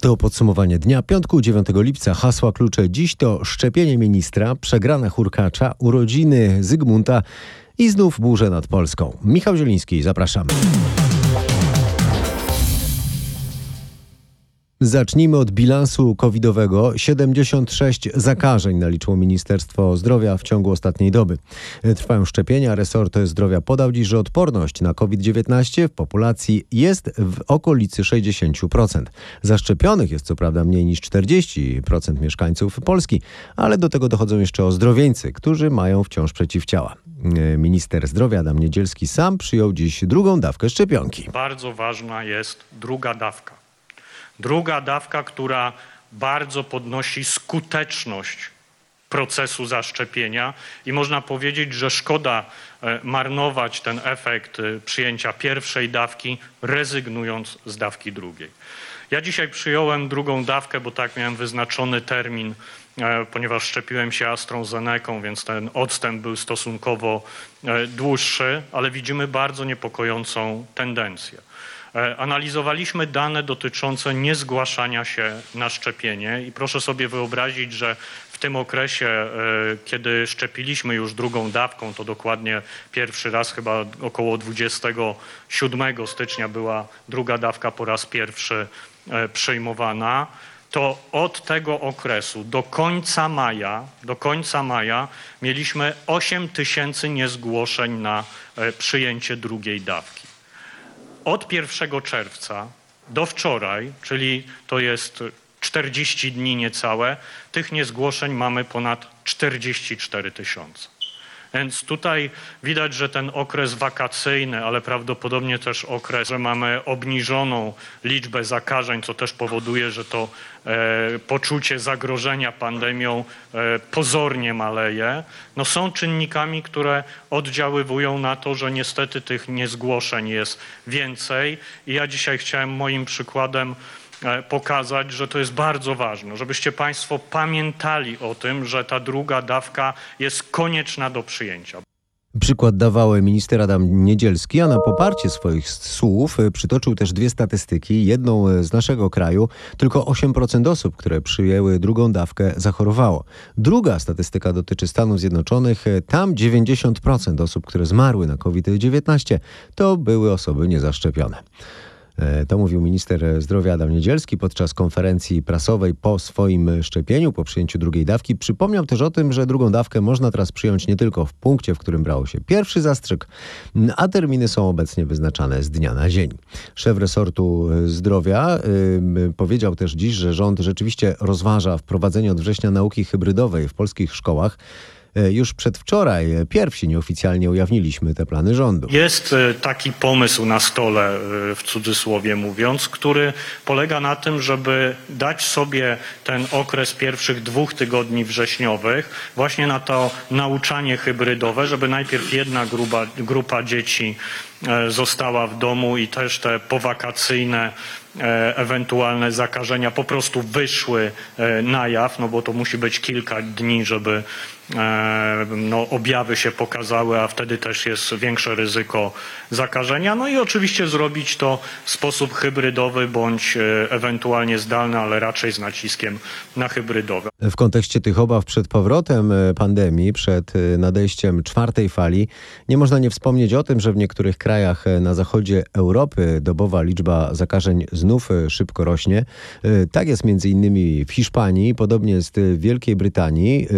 To podsumowanie dnia piątku 9 lipca. Hasła klucze dziś to szczepienie ministra, przegrana hurkacza, urodziny Zygmunta i znów burze nad Polską. Michał Zieliński, zapraszamy. Zacznijmy od bilansu covidowego. 76 zakażeń naliczyło Ministerstwo Zdrowia w ciągu ostatniej doby. Trwają szczepienia. Resort Zdrowia podał dziś, że odporność na COVID-19 w populacji jest w okolicy 60%. Zaszczepionych jest co prawda mniej niż 40% mieszkańców Polski, ale do tego dochodzą jeszcze ozdrowieńcy, którzy mają wciąż przeciwciała. Minister zdrowia Adam Niedzielski sam przyjął dziś drugą dawkę szczepionki. Bardzo ważna jest druga dawka. Druga dawka, która bardzo podnosi skuteczność procesu zaszczepienia i można powiedzieć, że szkoda e, marnować ten efekt e, przyjęcia pierwszej dawki, rezygnując z dawki drugiej. Ja dzisiaj przyjąłem drugą dawkę, bo tak miałem wyznaczony termin, e, ponieważ szczepiłem się AstraZeneką, więc ten odstęp był stosunkowo dłuższy, ale widzimy bardzo niepokojącą tendencję. E, analizowaliśmy dane dotyczące niezgłaszania się na szczepienie i proszę sobie wyobrazić, że w tym okresie, e, kiedy szczepiliśmy już drugą dawką, to dokładnie pierwszy raz chyba około 27 stycznia była druga dawka po raz pierwszy e, przyjmowana, to od tego okresu do końca maja, do końca maja mieliśmy 8 tysięcy niezgłoszeń na przyjęcie drugiej dawki od 1 czerwca do wczoraj, czyli to jest 40 dni niecałe, tych niezgłoszeń mamy ponad 44 tysiące. Więc tutaj widać, że ten okres wakacyjny, ale prawdopodobnie też okres, że mamy obniżoną liczbę zakażeń, co też powoduje, że to e, poczucie zagrożenia pandemią e, pozornie maleje, no są czynnikami, które oddziaływują na to, że niestety tych niezgłoszeń jest więcej. I ja dzisiaj chciałem moim przykładem pokazać, że to jest bardzo ważne, żebyście Państwo pamiętali o tym, że ta druga dawka jest konieczna do przyjęcia. Przykład dawał minister Adam Niedzielski, a na poparcie swoich słów e, przytoczył też dwie statystyki. Jedną e, z naszego kraju, tylko 8% osób, które przyjęły drugą dawkę, zachorowało. Druga statystyka dotyczy Stanów Zjednoczonych. Tam 90% osób, które zmarły na COVID-19, to były osoby niezaszczepione. E, to mówił minister zdrowia Adam Niedzielski podczas konferencji prasowej po swoim szczepieniu, po przyjęciu drugiej dawki. Przypomniał też o tym, że drugą dawkę można teraz przyjąć nie tylko w punkcie, w którym brało się pierwszy zastrzyk, a terminy są obecnie wyznaczane z dnia na dzień. Szef resortu zdrowia yy, powiedział też dziś, że rząd rzeczywiście rozważa wprowadzenie od września nauki hybrydowej w polskich szkołach. E, już przedwczoraj e, pierwsi nieoficjalnie ujawniliśmy te plany rządu. Jest e, taki pomysł na stole, w cudzysłowie mówiąc, który polega na tym, żeby dać sobie ten okres pierwszych dwóch tygodni wrześniowych właśnie na to nauczanie hybrydowe, żeby najpierw jedna grupa, grupa dzieci została w domu i też te powakacyjne ewentualne zakażenia po prostu wyszły na jaw, no bo to musi być kilka dni, żeby no, objawy się pokazały, a wtedy też jest większe ryzyko zakażenia. No i oczywiście zrobić to w sposób hybrydowy bądź e, ewentualnie zdalny, ale raczej z naciskiem na hybrydowe. W kontekście tych obaw przed powrotem e, pandemii, przed nadejściem czwartej fali, nie można nie wspomnieć o tym, że w niektórych krajach na zachodzie Europy dobowa liczba zakażeń znów szybko rośnie. Tak jest między innymi w Hiszpanii, podobnie jest w Wielkiej Brytanii.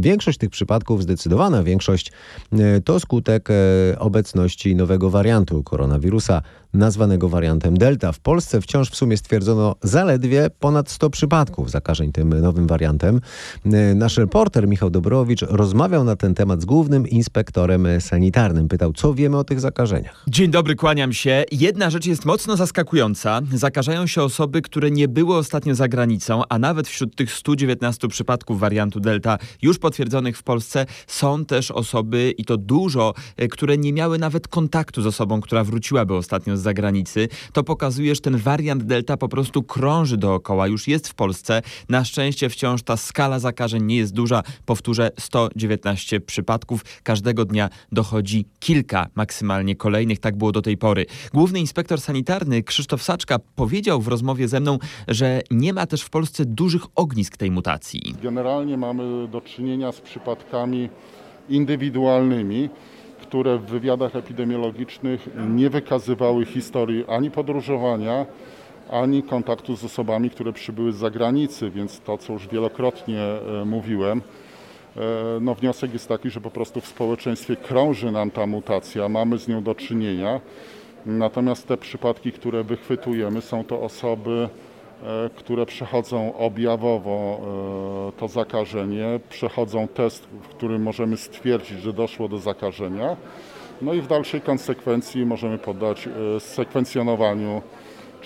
Większość tych przypadków, zdecydowana większość, e, to skutek e, obecności nowego wariantu koronawirusa nazwanego wariantem Delta. W Polsce wciąż w sumie stwierdzono zaledwie ponad 100 przypadków zakażeń tym nowym wariantem. E, nasz reporter Michał Dobrowicz rozmawiał na ten temat z głównym inspektorem sanitarnym. Pytał, co wiemy o tych zakażeniach. Dzień dobry, kłaniam się. Jedna rzecz jest mocno zaskakująca. Zakażają się osoby, które nie były ostatnio za granicą, a nawet wśród tych 119 przypadków wariantu Delta już potwierdzonych w Polsce są też osoby, i to dużo, e, które nie miały nawet kontaktu z osobą, która wróciłaby ostatnio z zagranicy, to pokazuje, że ten wariant Delta po prostu krąży dookoła, już jest w Polsce. Na szczęście wciąż ta skala zakażeń nie jest duża. Powtórzę, 119 przypadków. Każdego dnia dochodzi kilka maksymalnie kolejnych, tak było do tej pory. Główny inspektor sanitarny Krzysztof Saczka powiedział w rozmowie ze mną, że nie ma też w Polsce dużych ognisk tej mutacji. Generalnie mamy do czynienia z przypadkami indywidualnymi, które w wywiadach epidemiologicznych nie wykazywały historii ani podróżowania, ani kontaktu z osobami, które przybyły z zagranicy, więc to, co już wielokrotnie e, mówiłem, e, no wniosek jest taki, że po prostu w społeczeństwie krąży nam ta mutacja, mamy z nią do czynienia. Natomiast te przypadki, które wychwytujemy, są to osoby, które przechodzą objawowo to zakażenie, przechodzą test, w którym możemy stwierdzić, że doszło do zakażenia. No i w dalszej konsekwencji możemy poddać sekwencjonowaniu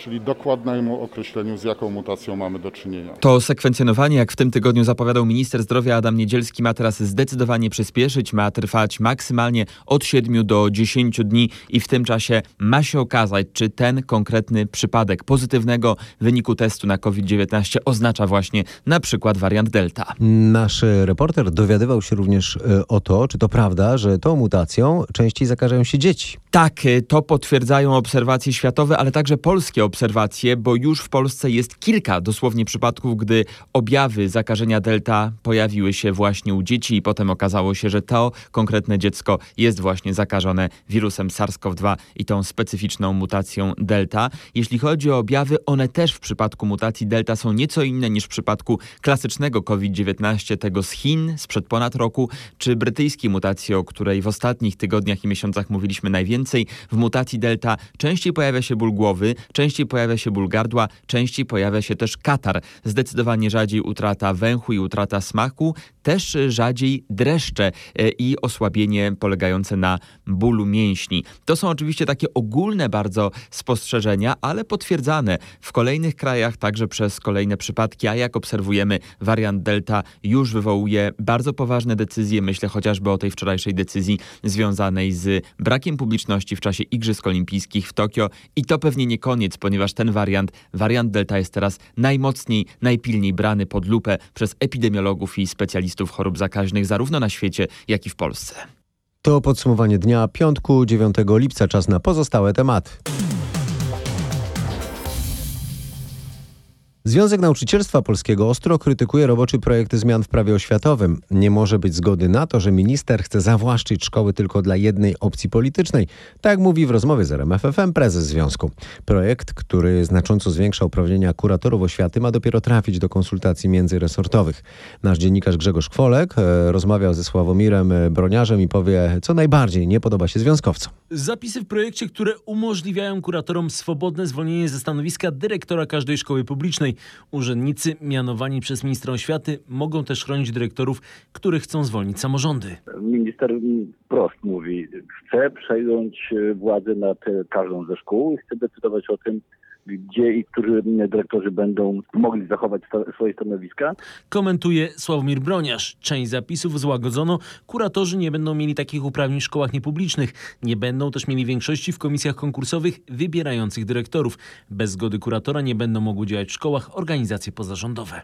czyli dokładnemu określeniu, z jaką mutacją mamy do czynienia. To sekwencjonowanie, jak w tym tygodniu zapowiadał minister zdrowia Adam Niedzielski, ma teraz zdecydowanie przyspieszyć, ma trwać maksymalnie od 7 do 10 dni i w tym czasie ma się okazać, czy ten konkretny przypadek pozytywnego wyniku testu na COVID-19 oznacza właśnie na przykład wariant Delta. Nasz reporter dowiadywał się również e, o to, czy to prawda, że tą mutacją częściej zakażają się dzieci. Tak, e, to potwierdzają obserwacje światowe, ale także polskie obserwacje, bo już w Polsce jest kilka dosłownie przypadków, gdy objawy zakażenia Delta pojawiły się właśnie u dzieci i potem okazało się, że to konkretne dziecko jest właśnie zakażone wirusem SARS-CoV-2 i tą specyficzną mutacją Delta. Jeśli chodzi o objawy, one też w przypadku mutacji Delta są nieco inne niż w przypadku klasycznego COVID-19, tego z Chin sprzed ponad roku, czy brytyjskiej mutacji, o której w ostatnich tygodniach i miesiącach mówiliśmy najwięcej. W mutacji Delta częściej pojawia się ból głowy, częściej Częściej pojawia się ból gardła, częściej pojawia się też katar. Zdecydowanie rzadziej utrata węchu i utrata smaku, też rzadziej dreszcze e, i osłabienie polegające na bólu mięśni. To są oczywiście takie ogólne bardzo spostrzeżenia, ale potwierdzane w kolejnych krajach także przez kolejne przypadki, a jak obserwujemy, wariant Delta już wywołuje bardzo poważne decyzje. Myślę chociażby o tej wczorajszej decyzji związanej z brakiem publiczności w czasie Igrzysk Olimpijskich w Tokio i to pewnie nie koniec, ponieważ ten wariant, wariant Delta jest teraz najmocniej, najpilniej brany pod lupę przez epidemiologów i specjalistów chorób zakaźnych zarówno na świecie, jak i w Polsce. To podsumowanie dnia piątku 9 lipca. Czas na pozostałe tematy. Związek Nauczycielstwa Polskiego ostro krytykuje roboczy projekt zmian w prawie oświatowym. Nie może być zgody na to, że minister chce zawłaszczyć szkoły tylko dla jednej opcji politycznej. Tak mówi w rozmowie z RMFFM prezes związku. Projekt, który znacząco zwiększa uprawnienia kuratorów oświaty, ma dopiero trafić do konsultacji międzyresortowych. Nasz dziennikarz Grzegorz Kwolek e, rozmawiał ze Sławomirem e, Broniarzem i powie, co najbardziej nie podoba się związkowcom. Zapisy w projekcie, które umożliwiają kuratorom swobodne zwolnienie ze stanowiska dyrektora każdej szkoły publicznej. Urzędnicy mianowani przez ministra oświaty mogą też chronić dyrektorów, których chcą zwolnić samorządy. Minister wprost mówi, chce przejąć e, władzę nad e, każdą ze szkół i chce decydować o tym, gdzie i którzy dyrektorzy będą mogli zachować swoje stanowiska. Komentuje Sławomir Broniarz. Część zapisów złagodzono. Kuratorzy nie będą mieli takich uprawnień w szkołach niepublicznych. Nie będą też mieli większości w komisjach konkursowych wybierających dyrektorów. Bez zgody kuratora nie będą mogły działać w szkołach organizacje pozarządowe.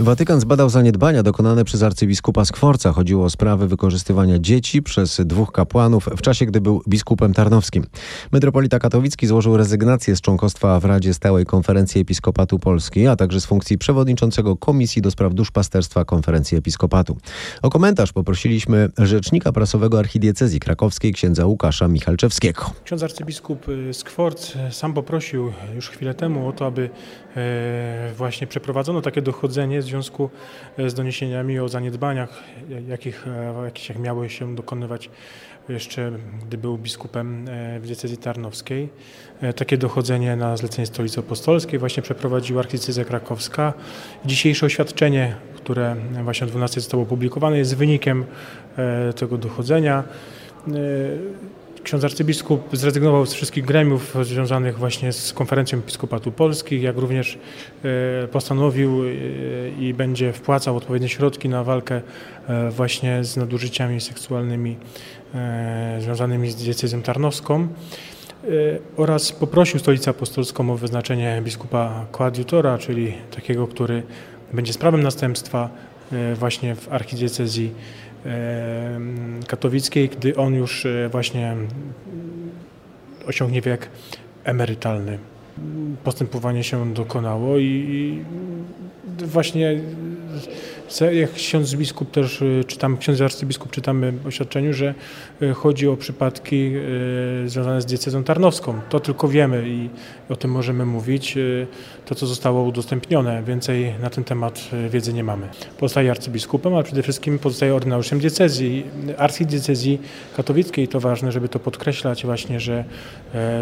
Watykan zbadał zaniedbania dokonane przez arcybiskupa Skworca. Chodziło o sprawę wykorzystywania dzieci przez dwóch kapłanów w czasie, gdy był biskupem tarnowskim. Metropolita Katowicki złożył rezygnację z członkostwa w Radzie Stałej Konferencji Episkopatu Polski, a także z funkcji przewodniczącego Komisji do Spraw Duszpasterstwa Konferencji Episkopatu. O komentarz poprosiliśmy rzecznika prasowego archidiecezji krakowskiej księdza Łukasza Michalczewskiego. Ksiądz arcybiskup Skworc sam poprosił już chwilę temu o to, aby e, właśnie przeprowadzono takie dochodzenie z związku e, z doniesieniami o zaniedbaniach, jakich, e, jakich miały się dokonywać jeszcze, gdy był biskupem e, w diecezji tarnowskiej. Takie dochodzenie na zlecenie Stolicy Apostolskiej właśnie przeprowadziła archidiecezja krakowska. Dzisiejsze oświadczenie, które właśnie o 12 zostało opublikowane, jest wynikiem tego dochodzenia. Ksiądz arcybiskup zrezygnował z wszystkich gremiów związanych właśnie z konferencją Episkopatu Polskich, jak również e, postanowił e, i będzie wpłacał odpowiednie środki na walkę e, właśnie z nadużyciami seksualnymi związanymi z diecezją tarnowską oraz poprosił Stolicę Apostolską o wyznaczenie biskupa koadjutora, czyli takiego, który będzie sprawem następstwa właśnie w archidiecezji katowickiej, gdy on już właśnie osiągnie wiek emerytalny. Postępowanie się dokonało i właśnie jak ksiądz biskup też y, czytam, ksiądz arcybiskup czytamy w oświadczeniu, że y, chodzi o przypadki y, związane z diecezją tarnowską. To tylko wiemy i o tym możemy mówić. To, co zostało udostępnione, więcej na ten temat wiedzy nie mamy. Pozostaje arcybiskupem, ale przede wszystkim pozostaje ordynariuszem diecezji, archidiecezji katowickiej. To ważne, żeby to podkreślać właśnie, że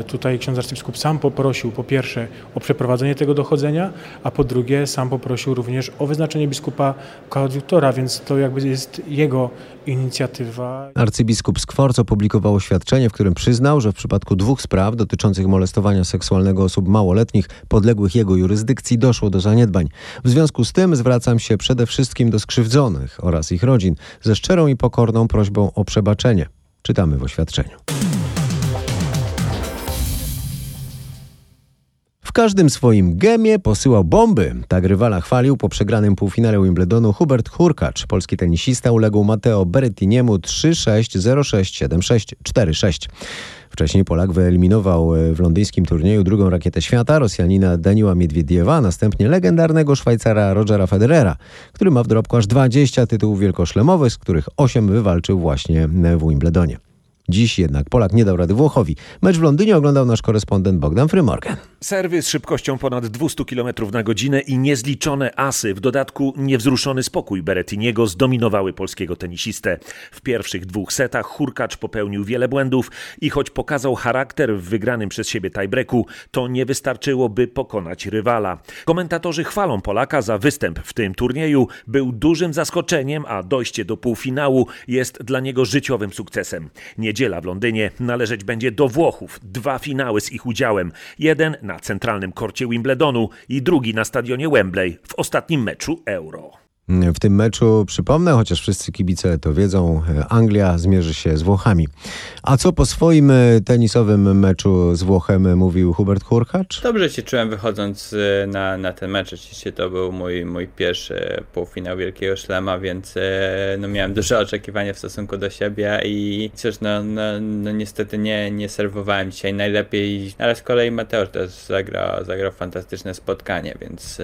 tutaj ksiądz arcybiskup sam poprosił po pierwsze o przeprowadzenie tego dochodzenia, a po drugie sam poprosił również o wyznaczenie biskupa koadjutora, więc to jakby jest jego inicjatywa. Arcybiskup Skworc opublikował oświadczenie, w którym przyznał, że w przypadku dwóch spraw dotyczących molestowania seksualnego osób małoletnich podległych jego jurysdykcji doszło do zaniedbań. W związku z tym zwracam się przede wszystkim do skrzywdzonych oraz ich rodzin ze szczerą i pokorną prośbą o przebaczenie. Czytamy w oświadczeniu. Każdym swoim gemie posyłał bomby. Tak rywala chwalił po przegranym półfinale Wimbledonu Hubert Hurkacz. Polski tenisista uległ Matteo Berrettiniemu 3-6, 0-6, 7-6, 4-6. Wcześniej Polak wyeliminował e, w londyńskim turnieju drugą rakietę świata, Rosjanina Daniła Miedwiediewa, następnie legendarnego Szwajcara Rogera Federera, który ma w dorobku aż 20 tytułów wielkoszlemowych, z których 8 wywalczył właśnie w Wimbledonie. Dziś jednak Polak nie dał rady Włochowi. Mecz w Londynie oglądał nasz korespondent Bogdan Frymorgan. Serwy z szybkością ponad 200 km na godzinę i niezliczone asy, w dodatku niewzruszony spokój Berettiniego zdominowały polskiego tenisistę. W pierwszych dwóch setach Hurkacz popełnił wiele błędów i choć pokazał charakter w wygranym przez siebie tiebreaku, to nie wystarczyło, by pokonać rywala. Komentatorzy chwalą Polaka za występ w tym turnieju. Był dużym zaskoczeniem, a dojście do półfinału jest dla niego życiowym sukcesem. Niedziela w Londynie należeć będzie do Włochów. Dwa finały z ich udziałem. Jeden na centralnym korcie Wimbledonu i drugi na stadionie Wembley w ostatnim meczu Euro. W tym meczu, przypomnę, chociaż wszyscy kibice to wiedzą, Anglia zmierzy się z Włochami. A co po swoim e, tenisowym meczu z Włochem mówił Hubert Hurkacz? Dobrze się czułem wychodząc e, na, na ten mecz. Oczywiście to był mój, mój pierwszy półfinał Wielkiego Szlema, więc e, no, miałem duże oczekiwania w stosunku do siebie i cóż, no, no, no niestety nie, nie serwowałem dzisiaj najlepiej, ale z kolei Mateusz też zagrał, zagrał fantastyczne spotkanie, więc,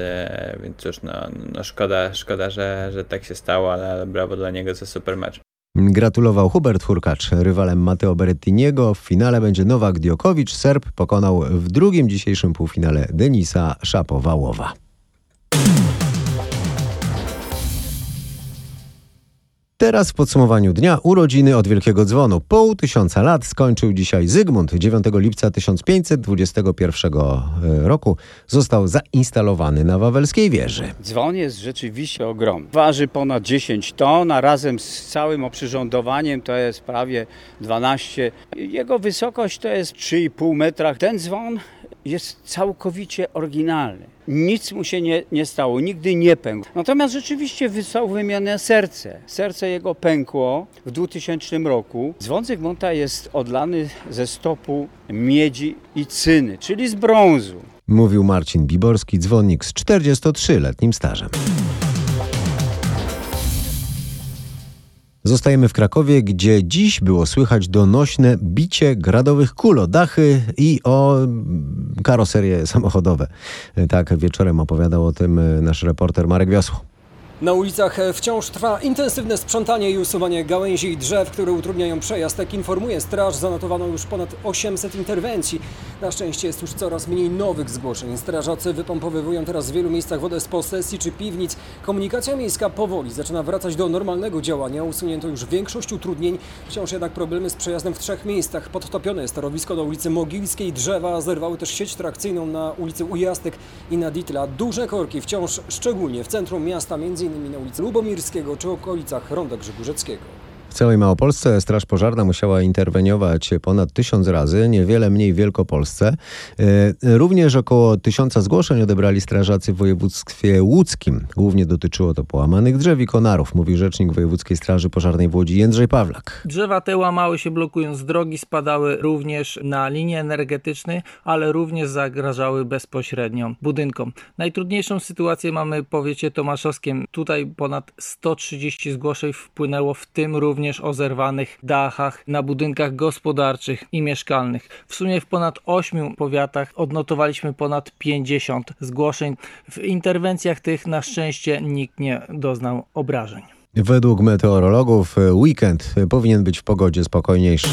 więc cóż, no, no szkoda, szkoda, że, że tak się stało, ale brawo dla niego za super mecz. Gratulował Hubert Hurkacz. Rywalem Matteo Berettiniego w finale będzie Nowak Diokowicz. Serb pokonał w drugim dzisiejszym półfinale Denisa Szapowałowa. Teraz w podsumowaniu dnia urodziny od Wielkiego Dzwonu. Pół tysiąca lat skończył dzisiaj Zygmunt. 9 lipca 1521 e, roku został zainstalowany na Wawelskiej Wieży. Dzwon jest rzeczywiście ogromny. Waży ponad 10 ton, a razem z całym oprzyrządowaniem to jest prawie 12. Jego wysokość to jest 3,5 metra. Ten dzwon jest całkowicie oryginalny. Nic mu się nie, nie stało, nigdy nie pękł. Natomiast rzeczywiście wysłał wymianę serce. Serce jego pękło w 2000 roku. Dzwon Zygmunta jest odlany ze stopu miedzi i cyny, czyli z brązu. Mówił Marcin Biborski, dzwonnik z 43-letnim stażem. Zostajemy w Krakowie, gdzie dziś było słychać donośne bicie gradowych kul o dachy i o karoserie samochodowe. Tak wieczorem opowiadał o tym nasz reporter Marek Wiosło. Na ulicach wciąż trwa intensywne sprzątanie i usuwanie gałęzi i drzew, które utrudniają przejazd. Jak informuje straż, zanotowano już ponad 800 interwencji. Na szczęście jest już coraz mniej nowych zgłoszeń. Strażacy wypompowywują teraz w wielu miejscach wodę z posesji czy piwnic. Komunikacja miejska powoli zaczyna wracać do normalnego działania. Usunięto już większość utrudnień. Wciąż jednak problemy z przejazdem w trzech miejscach. Podtopione jest torowisko na ulicy Mogilskiej. Drzewa zerwały też sieć trakcyjną na ulicy Ujastek i na Ditla. Duże korki wciąż szczególnie w centrum miasta, między m.in. na ulicy Lubomirskiego czy okolicach Ronda Grzegórzeckiego. W całej Małopolsce Straż Pożarna musiała interweniować ponad tysiąc razy, niewiele mniej w Wielkopolsce. E, Również około tysiąca zgłoszeń odebrali strażacy w województwie łódzkim. Głównie dotyczyło to połamanych drzew i konarów, mówi rzecznik Wojewódzkiej Straży Pożarnej w Łodzi Jędrzej Pawlak. Drzewa te łamały się blokując drogi, spadały również na linie energetyczne, ale również zagrażały bezpośrednio budynkom. Najtrudniejszą sytuację mamy w powiecie tomaszowskim. Tutaj ponad 130 zgłoszeń wpłynęło, w tym również o zerwanych dachach na budynkach gospodarczych i mieszkalnych. W sumie w ponad 8 powiatach odnotowaliśmy ponad 50 zgłoszeń. W interwencjach tych na szczęście nikt nie doznał obrażeń. Według meteorologów e, weekend powinien być w pogodzie spokojniejszy.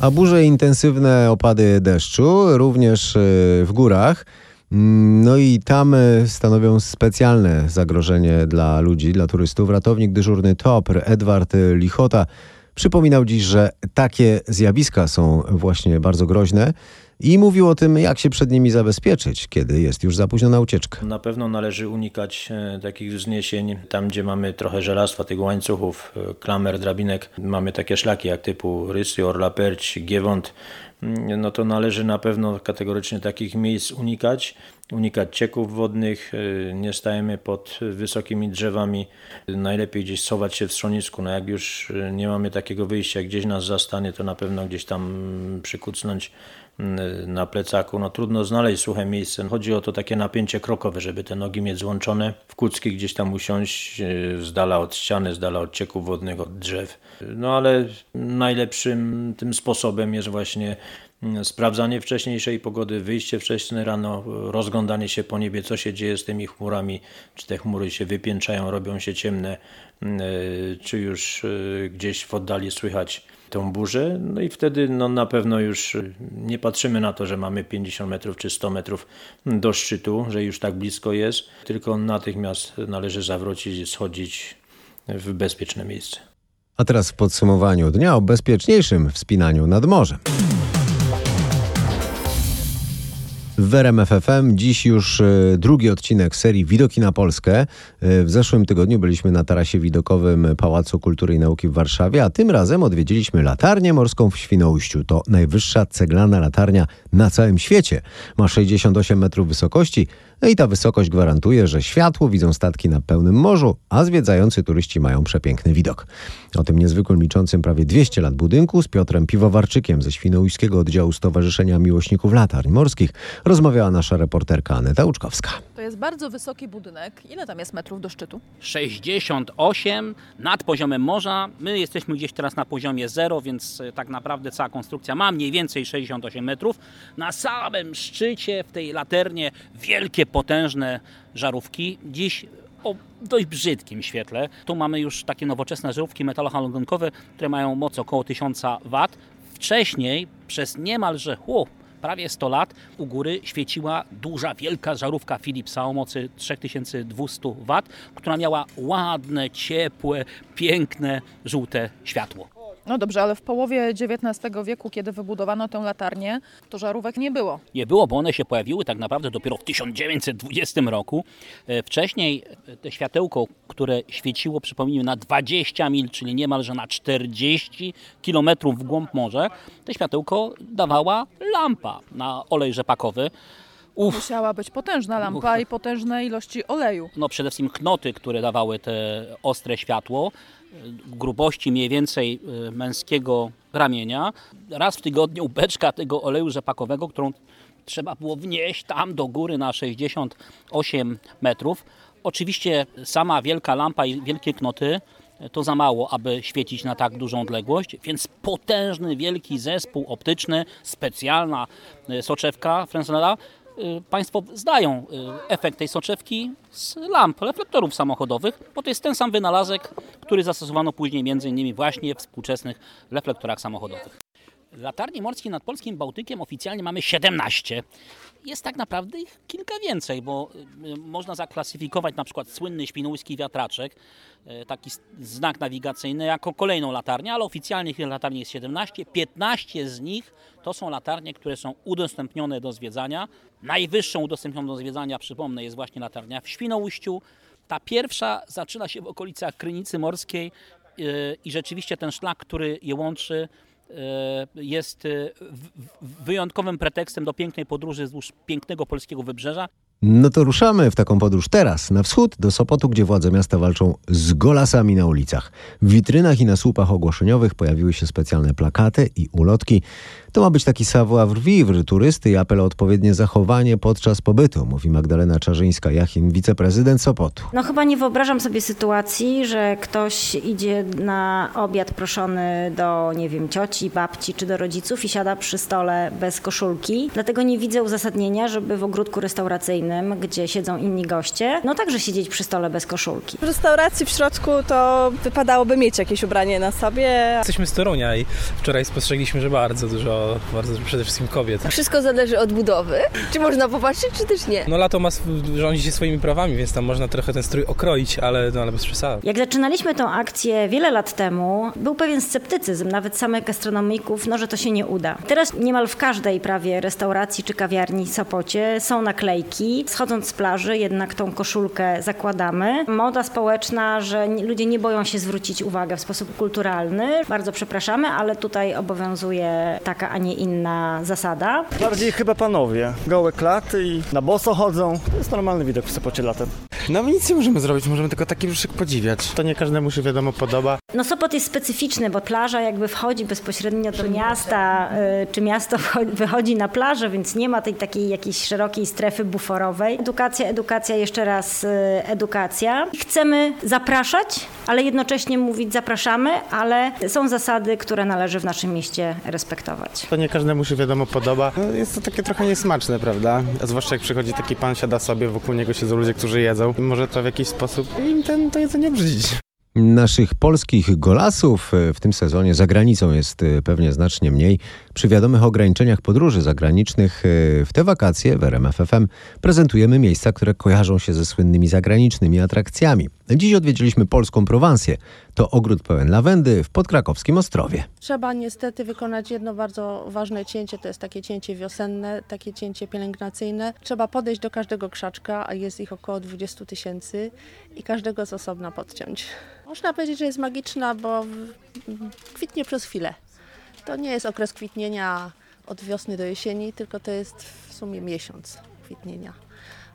A burze intensywne opady deszczu również e, w górach. No i tam e, stanowią specjalne zagrożenie dla ludzi, dla turystów. Ratownik dyżurny TOPR Edward Lichota przypominał dziś, że takie zjawiska są właśnie bardzo groźne i mówił o tym, jak się przed nimi zabezpieczyć, kiedy jest już za późno na ucieczkę. Na pewno należy unikać e, takich wzniesień tam, gdzie mamy trochę żelastwa, tych łańcuchów, e, klamer, drabinek. Mamy takie szlaki jak typu Rysy, Orla Perć, Giewont. No to należy na pewno kategorycznie takich miejsc unikać. Unikać cieków wodnych, e, nie stajemy pod wysokimi drzewami. Najlepiej gdzieś schować się w schronisku. No jak już e, nie mamy takiego wyjścia, gdzieś nas zastanie, to na pewno gdzieś tam przykucnąć na plecaku. No trudno znaleźć suche miejsce. Chodzi o to takie napięcie krokowe, żeby te nogi mieć złączone. W kucki gdzieś tam usiąść, e, z dala od ściany, z dala od cieków wodnych, od drzew. No ale najlepszym tym sposobem jest właśnie mm, sprawdzanie wcześniejszej pogody, wyjście wcześniej rano, rozglądanie się po niebie, co się dzieje z tymi chmurami, czy te chmury się wypięczają, robią się ciemne, czy już gdzieś w oddali słychać tą burzę, no i wtedy no, na pewno już e, nie patrzymy na to, że mamy 50 metrów czy 100 metrów do szczytu, że już tak blisko jest, tylko natychmiast należy zawrócić i schodzić w bezpieczne miejsce. A teraz w podsumowaniu dnia o bezpieczniejszym wspinaniu nad morzem. W RMF FM dziś już e, drugi odcinek serii Widoki na Polskę. E, W zeszłym tygodniu byliśmy na tarasie widokowym Pałacu Kultury i Nauki w Warszawie, a tym razem odwiedziliśmy latarnię morską w Świnoujściu. To najwyższa ceglana latarnia na całym świecie. Ma 68 metrów wysokości, no i ta wysokość gwarantuje, że światło widzą statki na pełnym morzu, a zwiedzający turyści mają przepiękny widok. O tym niezwykłym liczącym prawie 200 lat budynku z Piotrem Piwowarczykiem ze Świnoujskiego Oddziału Stowarzyszenia Miłośników Latarń Morskich rozmawiała nasza reporterka Aneta Łuczkowska. To jest bardzo wysoki budynek. Ile tam jest metrów do szczytu? 68 nad poziomem morza. My jesteśmy gdzieś teraz na poziomie 0, więc e, tak naprawdę cała konstrukcja ma mniej więcej 68 metrów. Na samym szczycie w tej laternie wielkie, potężne żarówki. Dziś o dość brzydkim świetle. Tu mamy już takie nowoczesne żarówki metalohalogenowe, które mają moc około 1000 W. Wcześniej przez niemalże hu, prawie 100 lat u góry świeciła duża, wielka żarówka Philipsa o mocy 3200 W, która miała ładne, ciepłe, piękne, żółte światło. No dobrze, ale w połowie XIX wieku, kiedy wybudowano tę latarnię, to żarówek nie było. Nie było, bo one się pojawiły tak naprawdę dopiero w 1920 roku. E, Wcześniej e, te światełko, które świeciło, przypomnijmy, na 20 mil, czyli niemalże na 40 kilometrów w głąb morza, to światełko dawała lampa na olej rzepakowy. Uf, Musiała być potężna lampa i potężne ilości oleju. no przede wszystkim knoty, które dawały te ostre światło, grubości mniej więcej y, męskiego ramienia. Raz w tygodniu beczka tego oleju rzepakowego, którą trzeba było wnieść tam do góry na 68 metrów. Oczywiście sama wielka lampa i wielkie knoty y, to za mało, aby świecić na tak dużą odległość, więc potężny, wielki zespół optyczny, specjalna y, soczewka Fresnela Państwo zdają y, efekt tej soczewki z lamp, reflektorów samochodowych, bo to jest ten sam wynalazek, który zastosowano później innymi właśnie w współczesnych reflektorach samochodowych. Latarni morskie nad polskim Bałtykiem oficjalnie mamy 17. Jest tak naprawdę ich kilka więcej, bo y, można zaklasyfikować na przykład słynny świnoujski wiatraczek, y, taki znak nawigacyjny, jako kolejną latarnię, ale oficjalnie tych latarni jest 17. 15 z nich to są latarnie, które są udostępnione do zwiedzania. Najwyższą udostępnioną do zwiedzania, przypomnę, jest właśnie latarnia w Świnoujściu. Ta pierwsza zaczyna się w okolicach Krynicy Morskiej i rzeczywiście ten szlak, który je łączy, jest wyjątkowym pretekstem do pięknej podróży wzdłuż pięknego polskiego wybrzeża. No to ruszamy w taką podróż teraz, na wschód, do Sopotu, gdzie władze miasta walczą z golasami na ulicach. W witrynach i na słupach ogłoszeniowych pojawiły się specjalne plakaty i ulotki. To ma być taki savoir-vivre turysty i apel o odpowiednie zachowanie podczas pobytu, mówi Magdalena Czarzyńska-Jachim, wiceprezydent Sopotu. No chyba nie wyobrażam sobie sytuacji, że ktoś idzie na obiad proszony do, nie wiem, cioci, babci czy do rodziców i siada przy stole bez koszulki. Dlatego nie widzę uzasadnienia, żeby w ogródku restauracyjnym, gdzie siedzą inni goście, no także siedzieć przy stole bez koszulki. W restauracji w środku to wypadałoby mieć jakieś ubranie na sobie. Jesteśmy z Torunia i wczoraj spostrzegliśmy, że bardzo dużo bardzo przede wszystkim kobiet. Wszystko zależy od budowy. Czy można popatrzeć, czy też nie? No lato ma rządzi się swoimi prawami, więc tam można trochę ten strój okroić, ale, no, ale bez przesady. Jak zaczynaliśmy tę akcję wiele lat temu, był pewien sceptycyzm, nawet samych gastronomików, no że to się nie uda. Teraz niemal w każdej prawie restauracji czy kawiarni w Sopocie są naklejki. Schodząc z plaży jednak tą koszulkę zakładamy. Moda społeczna, że ludzie nie boją się zwrócić uwagę w sposób kulturalny. Bardzo przepraszamy, ale tutaj obowiązuje taka, a nie inna zasada. Bardziej chyba panowie. Gołe klaty i na boso chodzą. To jest normalny widok w Sopocie latem. No my nic nie możemy zrobić, możemy tylko taki brzuszek podziwiać. To nie każdemu się wiadomo podoba. No Sopot jest specyficzny, bo plaża jakby wchodzi bezpośrednio do miasta, y, czy miasto wychodzi na plażę, więc nie ma tej takiej jakiejś szerokiej strefy buforowej. Edukacja, edukacja, jeszcze raz y, edukacja. Chcemy zapraszać, ale jednocześnie mówić zapraszamy, ale są zasady, które należy w naszym mieście respektować. To nie każdemu się wiadomo podoba. No, jest to takie trochę niesmaczne, prawda? A zwłaszcza jak przychodzi taki pan, siada sobie, wokół niego siedzą ludzie, którzy jedzą może to w jakiś sposób im ten, to jedzenie brzydzić. Naszych polskich golasów w tym sezonie za granicą jest e, pewnie znacznie mniej. Przy wiadomych ograniczeniach podróży zagranicznych e, w te wakacje w RMFFM prezentujemy miejsca, które kojarzą się ze słynnymi zagranicznymi atrakcjami. Dziś odwiedziliśmy polską Prowansję. To ogród pełen lawendy w podkrakowskim Ostrowie. Trzeba niestety wykonać jedno bardzo ważne cięcie, to jest takie cięcie wiosenne, takie cięcie pielęgnacyjne. Trzeba podejść do każdego krzaczka, a jest ich około 20 tysięcy i każdego z osobna podciąć. Można powiedzieć, że jest magiczna, bo kwitnie przez chwilę. To nie jest okres kwitnienia od wiosny do jesieni, tylko to jest w sumie miesiąc kwitnienia.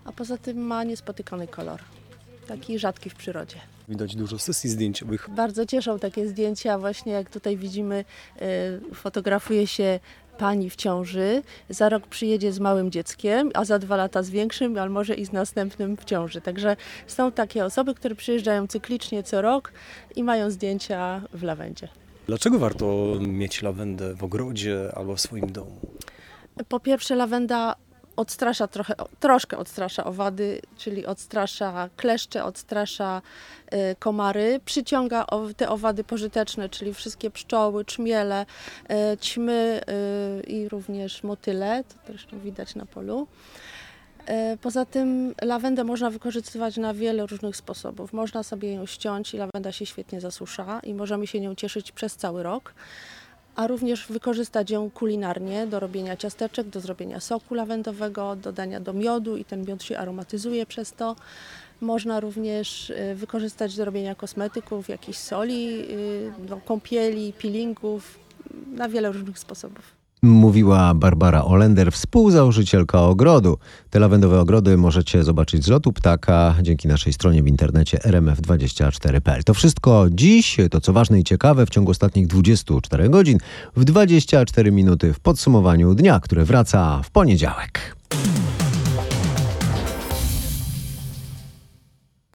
A poza tym ma niespotykany kolor, taki rzadki w przyrodzie. Widać dużo sesji zdjęciowych. Bardzo cieszą takie zdjęcia, właśnie jak tutaj widzimy, y, fotografuje się pani w ciąży, za rok przyjedzie z małym dzieckiem, a za dwa lata z większym, ale może i z następnym w ciąży. Także są takie osoby, które przyjeżdżają cyklicznie co rok i mają zdjęcia w lawendzie. Dlaczego warto mieć lawendę w ogrodzie albo w swoim domu? Po pierwsze, lawenda odstrasza trochę, troszkę odstrasza owady, czyli odstrasza kleszcze, odstrasza y, komary, przyciąga te owady pożyteczne, czyli wszystkie pszczoły, czmiele, y, ćmy y, i również motyle, to zresztą widać na polu. Poza tym lawendę można wykorzystywać na wiele różnych sposobów. Można sobie ją ściąć i lawenda się świetnie zasusza i możemy się nią cieszyć przez cały rok a również wykorzystać ją kulinarnie do robienia ciasteczek, do zrobienia soku lawendowego, dodania do miodu i ten miód się aromatyzuje przez to. Można również y, wykorzystać do robienia kosmetyków, jakichś soli, y, kąpieli, peelingów, na wiele różnych sposobów. Mówiła Barbara Olender, współzałożycielka ogrodu. Te lawendowe ogrody możecie zobaczyć z lotu ptaka dzięki naszej stronie w internecie rmf24.pl. To wszystko dziś, to co ważne i ciekawe w ciągu ostatnich 24 godzin, w 24 minuty w podsumowaniu dnia, które wraca w poniedziałek.